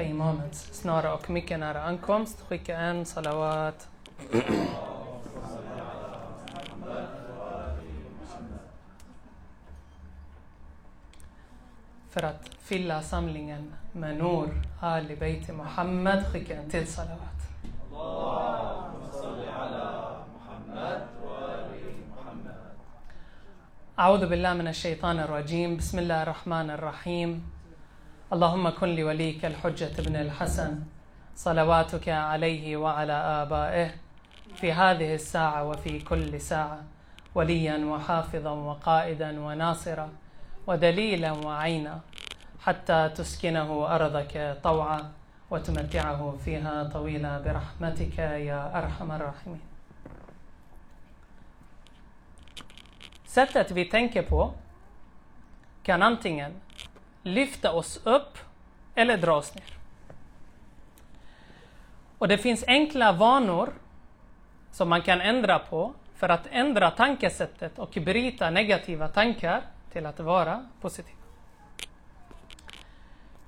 på imamens snara och mycket nära ankomst. Skicka en salawat. För att fylla samlingen med Nur, Ali Beiti Muhammad, skicka en till salawat. أعوذ بالله من الشيطان الرجيم بسم الله الرحمن الرحيم اللهم كن لوليك الحجة ابن الحسن صلواتك عليه وعلى آبائه في هذه الساعة وفي كل ساعة وليا وحافظا وقائدا وناصرا ودليلا وعينا حتى تسكنه أرضك طوعا وتمتعه فيها طويلا برحمتك يا أرحم الراحمين. Sättet vi tänker på kan antingen lyfta oss upp eller dra oss ner. Och det finns enkla vanor som man kan ändra på för att ändra tankesättet och bryta negativa tankar till att vara positiva.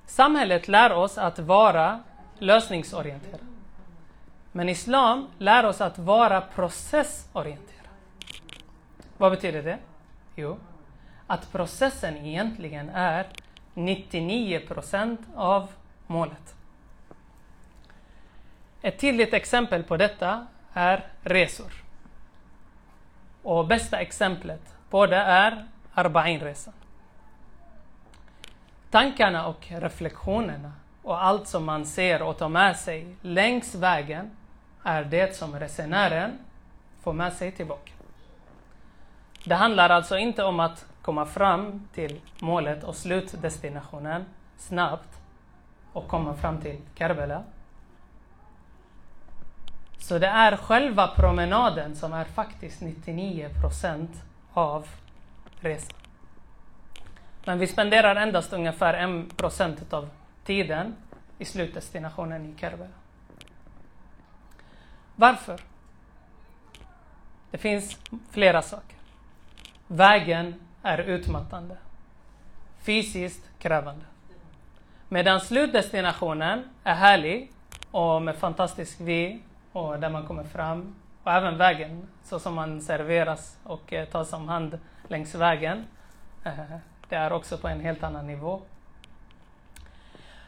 Samhället lär oss att vara lösningsorienterade. Men Islam lär oss att vara processorienterade. Vad betyder det? Jo, att processen egentligen är 99 procent av målet. Ett tydligt exempel på detta är resor. Och bästa exemplet på det är Arba'in-resan. Tankarna och reflektionerna och allt som man ser och tar med sig längs vägen är det som resenären får med sig tillbaka. Det handlar alltså inte om att komma fram till målet och slutdestinationen snabbt och komma fram till Karbala. Så det är själva promenaden som är faktiskt 99 procent av resan. Men vi spenderar endast ungefär 1 procent av tiden i slutdestinationen i Karbala. Varför? Det finns flera saker. Vägen är utmattande. Fysiskt krävande. Medan slutdestinationen är härlig och med fantastisk vy och där man kommer fram. Och även vägen, så som man serveras och eh, tas om hand längs vägen. Eh, det är också på en helt annan nivå.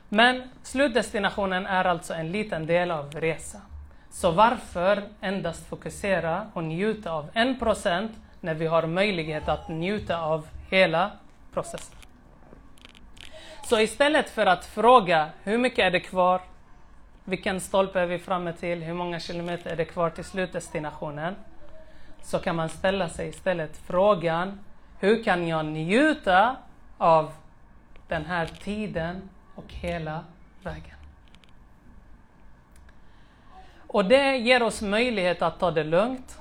Men slutdestinationen är alltså en liten del av resan. Så varför endast fokusera och njuta av en procent när vi har möjlighet att njuta av hela processen? Så istället för att fråga hur mycket är det kvar, vilken stolpe är vi framme till, hur många kilometer är det kvar till slutdestinationen? Så kan man ställa sig istället frågan, hur kan jag njuta av den här tiden och hela vägen? Och det ger oss möjlighet att ta det lugnt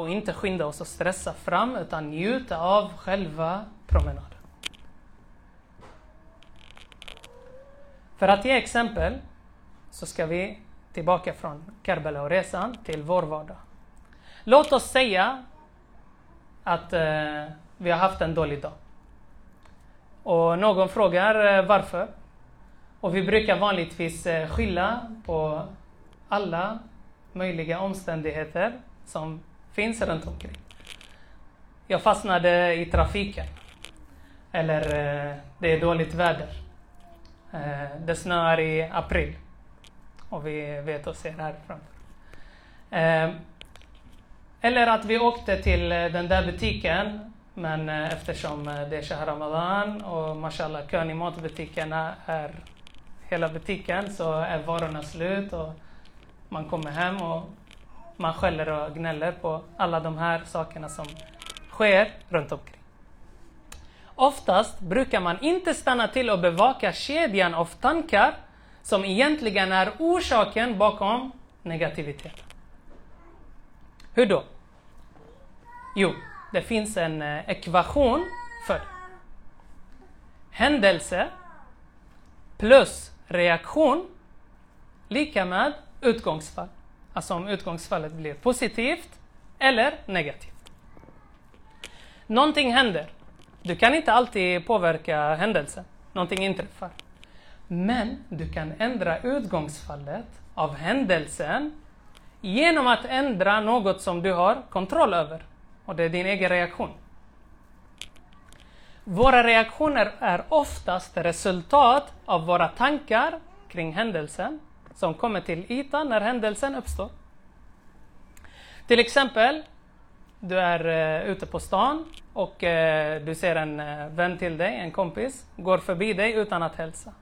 och inte skynda oss och stressa fram utan njuta av själva promenaden. För att ge exempel så ska vi tillbaka från Karbala och resan till vår vardag. Låt oss säga att eh, vi har haft en dålig dag. Och någon frågar eh, varför. Och vi brukar vanligtvis eh, skylla på alla möjliga omständigheter som finns runt omkring. Jag fastnade i trafiken. Eller eh, det är dåligt väder. Eh, det snöar i april. Och vi vet och ser här framför. Eh, eller att vi åkte till den där butiken men eftersom det är Shah Ramadan och mashallah kön i matbutikerna är hela butiken så är varorna slut och man kommer hem och man skäller och gnäller på alla de här sakerna som sker runt omkring. Oftast brukar man inte stanna till och bevaka kedjan av tankar som egentligen är orsaken bakom negativiteten. Hur då? Jo, det finns en eh, ekvation för det. händelse plus reaktion lika med utgångsfall. Alltså om utgångsfallet blir positivt eller negativt. Någonting händer. Du kan inte alltid påverka händelsen. Någonting inträffar. Men du kan ändra utgångsfallet av händelsen genom att ändra något som du har kontroll över. Och det är din egen reaktion. Våra reaktioner är oftast resultat av våra tankar kring händelsen som kommer till ytan när händelsen uppstår. Till exempel, du är uh, ute på stan och uh, du ser en uh, vän till dig, en kompis, går förbi dig utan att hälsa.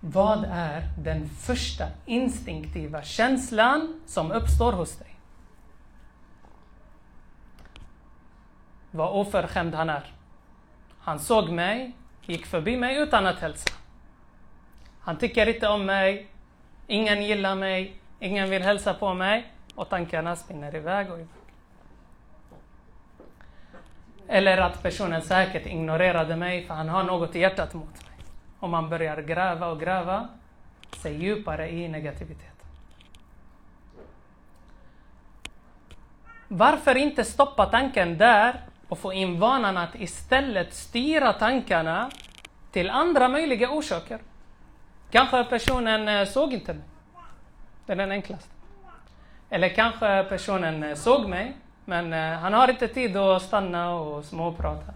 Vad är den första instinktiva känslan som uppstår hos dig? Vad oförskämd han är. Han såg mig, gick förbi mig utan att hälsa. Han tycker inte om mig, ingen gillar mig, ingen vill hälsa på mig och tankarna spinner iväg och iväg. Eller att personen säkert ignorerade mig för han har något i hjärtat mot mig. Och man börjar gräva och gräva sig djupare i negativitet. Varför inte stoppa tanken där och få in vanan att istället styra tankarna till andra möjliga orsaker? Kanske personen eh, såg inte mig. Det är den enklaste. Eller kanske personen eh, såg mig, men eh, han har inte tid att stanna och småprata.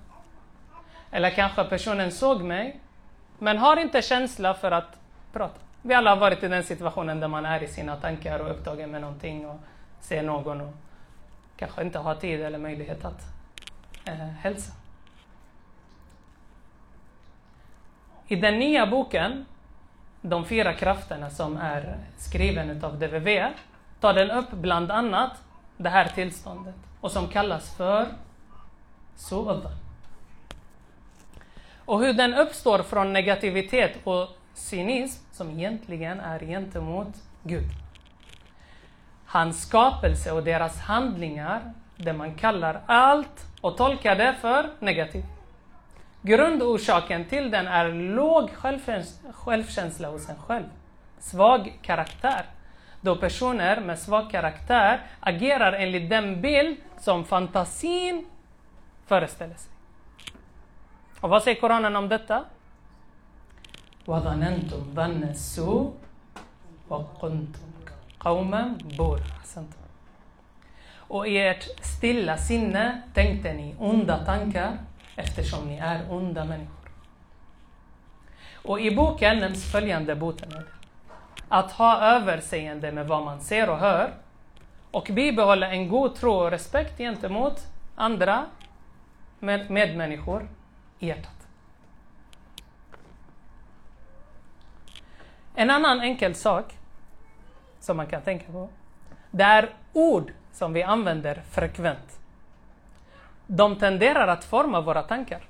Eller kanske personen såg mig, men har inte känsla för att prata. Vi alla har varit i den situationen där man är i sina tankar och upptagen med någonting och ser någon och kanske inte har tid eller möjlighet att eh, hälsa. I den nya boken, de fyra krafterna som är skriven av DVV, tar den upp bland annat det här tillståndet och som kallas för su'adhan. Och hur den uppstår från negativitet och cynism som egentligen är gentemot Gud. Hans skapelse och deras handlingar, det man kallar allt och tolkar det för negativt. Grundorsaken till den är låg självkänsla hos en själv. Svag karaktär. Då personer med svag karaktär agerar enligt den bild som fantasin föreställer sig. Och vad säger Koranen om detta? وظننتم ظن السوء وكنتم قوما بورا Och i ert stilla sinne tänkte ni onda tankar eftersom ni är onda människor. Och i boken nämns följande botemedel. Att ha överseende med vad man ser och hör och bibehålla en god tro och respekt gentemot andra med medmänniskor i hjärtat. En annan enkel sak som man kan tänka på, det är ord som vi använder frekvent. De tenderar att forma våra tankar.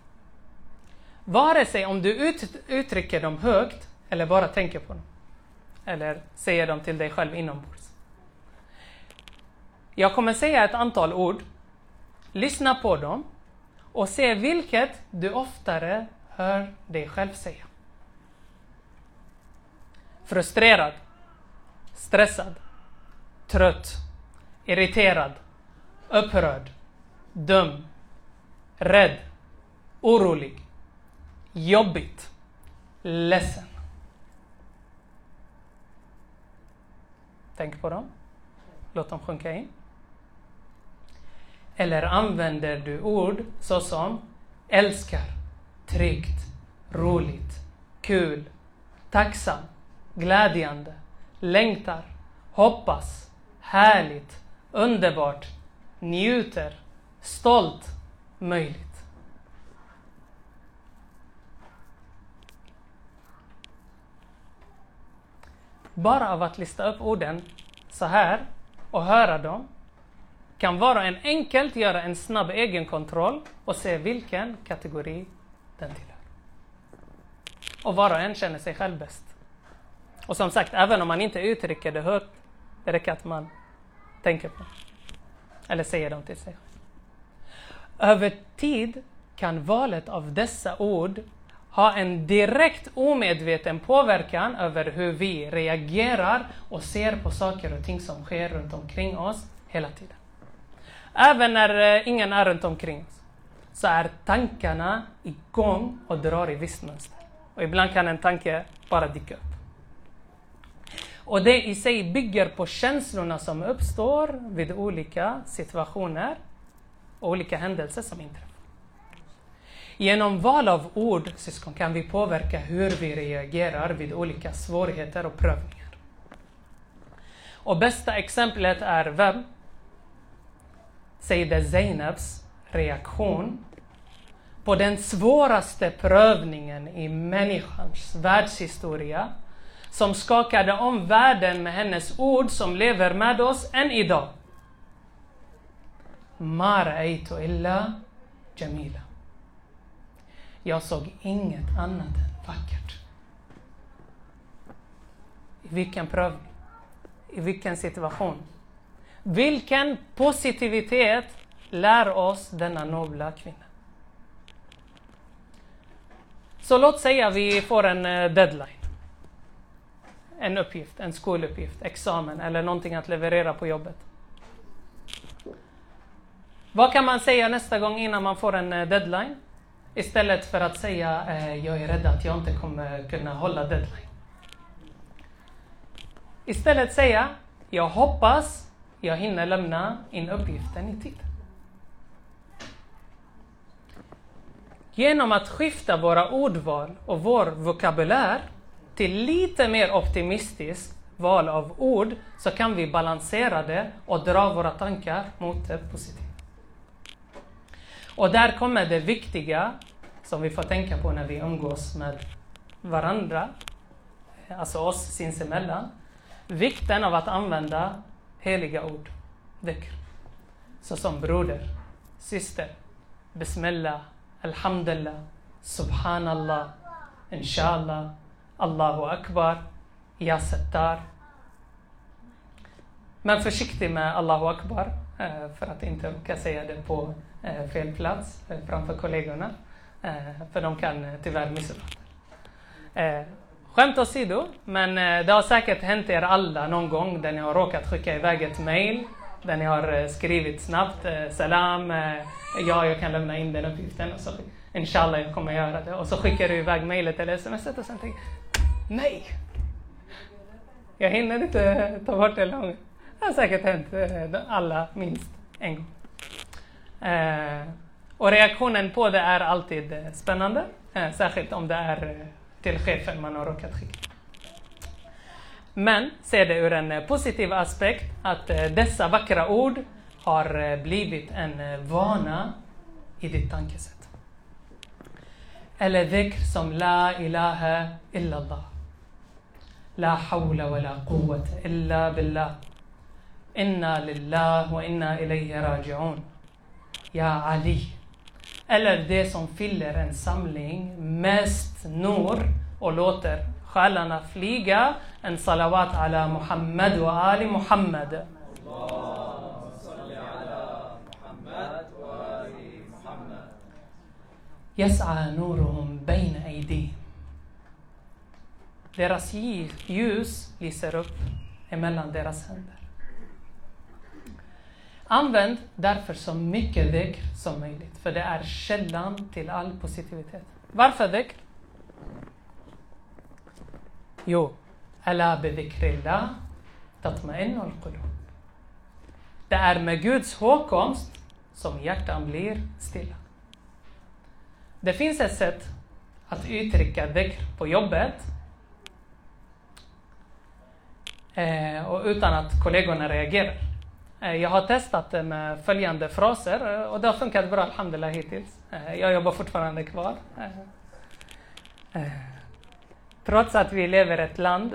Vare sig om du ut, uttrycker dem högt eller bara tänker på dem. Eller säger dem till dig själv inombords. Jag kommer säga ett antal ord. Lyssna på dem och se vilket du oftare hör dig själv säga. Frustrerad, stressad, trött, irriterad, upprörd, dum, rädd, orolig, jobbigt, ledsen. Tänk på dem. Låt dem sjunka in. Eller använder du ord såsom älskar, tryggt, roligt, kul, tacksam, glädjande, längtar, hoppas, härligt, underbart, njuter, stolt, möjligt. Bara av att lista upp orden så här och höra dem kan var och en enkelt göra en snabb egenkontroll och se vilken kategori den tillhör. Och var och en känner sig själv bäst. Och som sagt, även om man inte uttrycker det högt, det räcker att man tänker på Eller säger dem till sig själv. Över tid kan valet av dessa ord ha en direkt omedveten påverkan över hur vi reagerar och ser på saker och ting som sker runt omkring oss hela tiden. Även när eh, ingen är runt omkring oss så är tankarna igång och drar i visst mönster. Och ibland kan en tanke bara dyka upp. Och det i sig bygger på känslorna som uppstår vid olika situationer olika händelser som inträffar. Genom val av ord, syskon, kan vi påverka hur vi reagerar vid olika svårigheter och prövningar. Och bästa exemplet är vem? Säger Zainabs reaktion på den svåraste prövningen i människans världshistoria som skakade om världen med hennes ord som lever med oss än idag. Ma ra'aytu illa jamila. Jag såg inget annat än vackert. I vilken prövning? I vilken situation? Vilken positivitet lär oss denna nobla kvinna? Så låt säga vi får en eh, deadline. En uppgift, en skoluppgift, examen eller någonting att leverera på jobbet. Vad kan man säga nästa gång innan man får en eh, deadline? Istället för att säga eh, jag är rädd att jag inte kommer kunna hålla deadline. Istället säga jag hoppas jag hinner lämna in uppgiften i tid. Genom att skifta våra ordval och vår vokabulär till lite mer optimistiskt val av ord så kan vi balansera det och dra våra tankar mot det positiva. Och där kommer det viktiga som vi får tänka på när vi umgås med varandra, eh, alltså oss sinsemellan. Vikten av att använda heliga ord, dhikr. Såsom broder, syster, bismillah, alhamdulillah, subhanallah, inshallah, Allahu akbar, ya sattar. Men försiktig med Allahu akbar, eh, för att inte råka säga det på Eh, fel plats eh, framför kollegorna. Eh, för de kan tyvärr missuppfatta. Skämt åsido, men det har säkert hänt er alla någon gång där ni har råkat skicka iväg ett mail där ni har skrivit snabbt Salam, ja jag kan lämna in den uppgiften och så Inshallah jag kommer göra det. Och så skickar du iväg mejlet eller smset och sen tänker Nej! Jag hinner inte ta bort det långt. Det har säkert hänt alla minst en gång. Eh, och reaktionen på det är alltid eh, spännande, eh, särskilt om det är till chefen man har råkat skicka. Men se det ur en positiv aspekt att dessa vackra ord har blivit en vana i ditt tankesätt. Eller dhikr som La ilaha illallah. La hawla wa la quwwata illa billah. Inna lillah wa inna ilayhi raji'un. Ja Ali. Eller det som fyller en samling mest nur och låter själarna flyga. En salawat ala Muhammad och Ali Muhammad. يسعى نورهم بين أيديهم deras ljus lyser upp emellan deras händer. Använd därför så mycket dhikr som möjligt, för det är källan till all positivitet. Varför dhikr? Jo, Ala bidhikrillah al-qulub. Det är med Guds hågkomst som hjärtan blir stilla. Det finns ett sätt att uttrycka dhikr på jobbet eh, och utan att kollegorna reagerar. Eh, jag har testat det med följande fraser eh, och det har funkat bra, alhamdulillah, hittills. Eh, jag jobbar fortfarande kvar. Trots att vi lever i ett land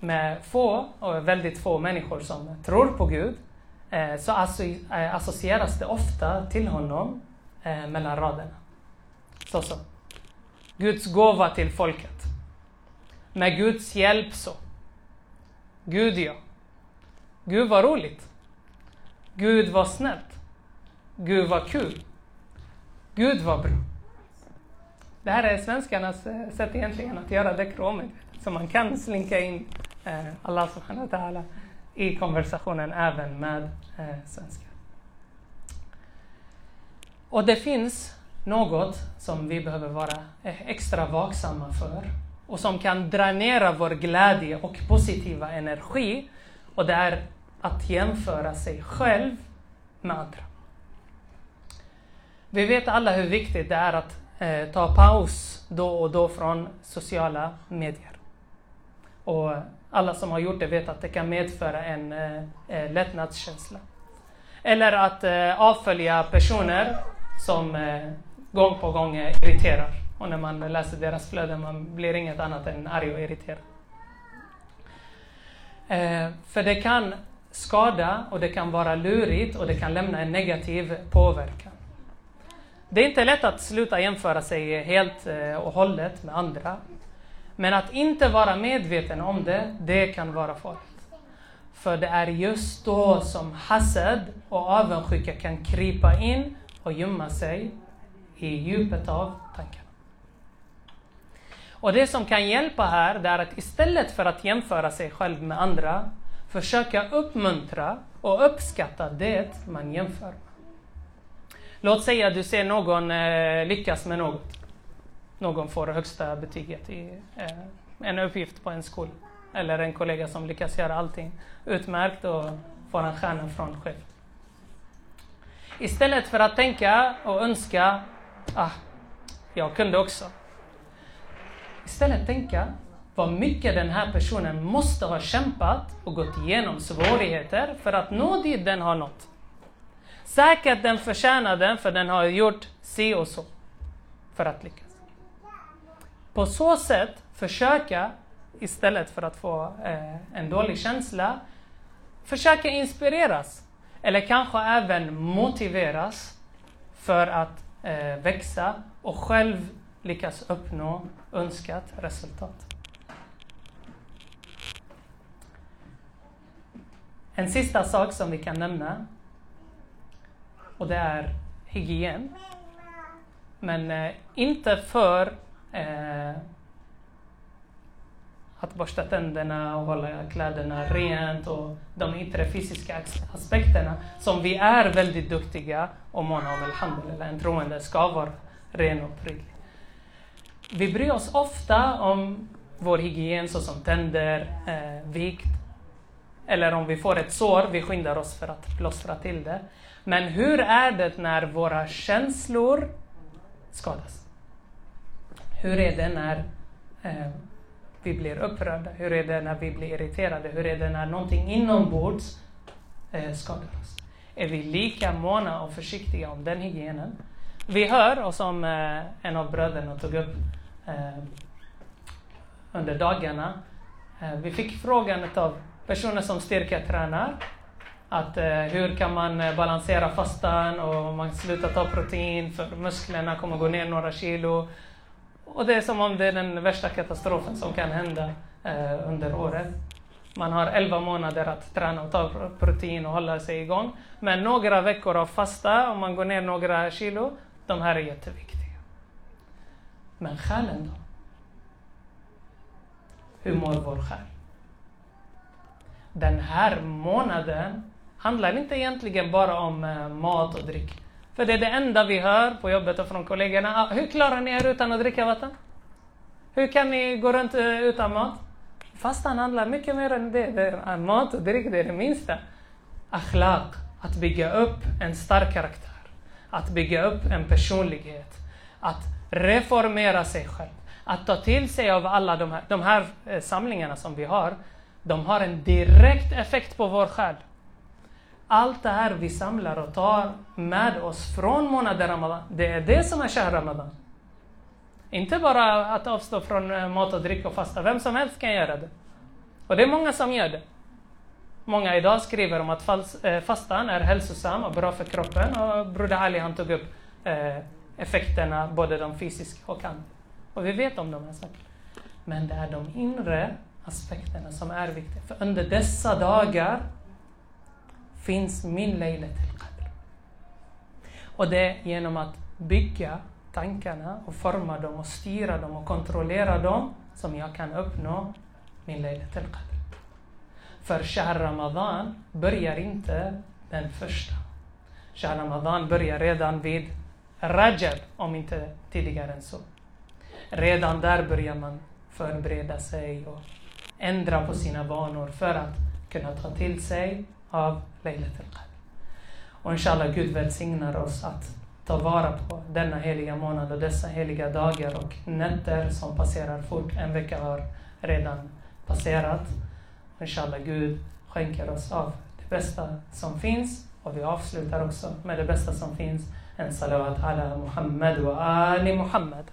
med få och väldigt få människor som tror på Gud så associeras det ofta till honom mellan raderna. Så så. Guds gåva till folket. Med Guds hjälp så. Gud ja. Gud vad roligt. Gud var snällt. Gud var kul. Gud var bra. Det här är svenskarnas eh, sätt egentligen att göra dekromet. Så man kan slinka in eh, Allah subhanahu wa ta'ala i konversationen även med eh, svenskar. Och det finns något som vi behöver vara eh, extra vaksamma för och som kan dränera vår glädje och positiva energi och det är att jämföra sig själv med andra. Vi vet alla hur viktigt det är att eh, ta paus då och då från sociala medier. Och alla som har gjort det vet att det kan medföra en eh, eh lättnadskänsla. Eller att eh, avfölja personer som eh, gång på gång eh, irriterar. Och när man läser deras flöden man blir inget annat än arg och irriterad. Eh, för det kan skada och det kan vara lurigt och det kan lämna en negativ påverkan. Det är inte lätt att sluta jämföra sig helt eh, och hållet med andra. Men att inte vara medveten om det, det kan vara farligt. För det är just då som hasad och avundsjuka kan krypa in och gömma sig i djupet av tankarna. Och det som kan hjälpa här, det är att istället för att jämföra sig själv med andra, försöka uppmuntra och uppskatta det man jämför med. Låt säga att du ser någon eh, lyckas med något. Någon får högsta betyget i eh, en uppgift på en skola. Eller en kollega som lyckas göra allting utmärkt och får en stjärna från chef. Istället för att tänka och önska, ah, jag kunde också. Istället tänka vad mycket den här personen måste ha kämpat och gått igenom svårigheter för att nå dit den har nått. Säkert den förtjänar den för den har gjort si och så för att lyckas. På så sätt försöka, istället för att få eh, en dålig känsla, försöka inspireras. Eller kanske även motiveras för att eh, växa och själv lyckas uppnå önskat resultat. En sista sak som vi kan nämna och det är hygien. Men eh, inte för eh, att borsta tänderna och hålla kläderna rent och de yttre fysiska aspekterna som vi är väldigt duktiga och måna om, alhamdulillah, en troende ska vara ren och prydlig. Vi bryr oss ofta om vår hygien såsom tänder, eh, vikt, eller om vi får ett sår, vi skyndar oss för att plåstra till det. Men hur är det när våra känslor skadas? Hur är det när eh, vi blir upprörda? Hur är det när vi blir irriterade? Hur är det när någonting inombords eh, skadar oss? Är vi lika måna och försiktiga om den hygienen? Vi hör, och som eh, en av bröderna tog upp eh, under dagarna, eh, vi fick frågan av personer som styrketränar att eh, hur kan man eh, balansera fastan och man slutar ta protein för musklerna kommer gå ner några kilo. Och det är som om det är den värsta katastrofen som kan hända eh, under året. Man har 11 månader att träna och ta protein och hålla sig igång. Men några veckor av fasta, om man går ner några kilo, de här är jätteviktiga. Men själen då? Hur mår vår själ? Den här månaden handlar inte egentligen bara om eh, mat och dryck. För det är det enda vi hör på jobbet och från kollegorna. Ah, hur klarar ni er utan att dricka vatten? Hur kan ni gå runt eh, utan mat? Fastan handlar mycket mer än det. det är, eh, mat och dryck det är det minsta. Akhlaq, att bygga upp en stark karaktär. Att bygga upp en personlighet. Att reformera sig själv. Att ta till sig av alla de här, de här samlingarna som vi har. De har en direkt effekt på vår själ allt det här vi samlar och tar med oss från månaden Ramadan, det är det som är Shahr Ramadan. Inte bara att avstå från eh, mat och dryck och fasta, vem som helst kan göra det. Och det är många som gör det. Många idag skriver om att eh, fastan är hälsosam och bra för kroppen och Broder Ali han tog upp eh, effekterna, både de fysiska och andra. Och vi vet om de här sakerna. Men det är de inre aspekterna som är viktiga. För under dessa dagar finns min Laylatul Qadr. Och det är genom att bygga tankarna och forma dem och styra dem och kontrollera dem som jag kan uppnå min Laylatul Qadr. För Shahr Ramadan börjar inte den första. Shahr Ramadan börjar redan vid Rajab, om inte tidigare än så. Redan där börjar man förbereda sig och ändra på sina vanor för att kunna ta till sig av Laylat al-Qadr. Och inshallah Gud välsignar oss att ta vara på denna heliga månad och dessa heliga dagar och nätter som passerar fort. En vecka har redan passerat. Inshallah Gud skänker oss av det bästa som finns och vi avslutar också med det bästa som finns. En salawat ala Muhammad Wa Ali Muhammad.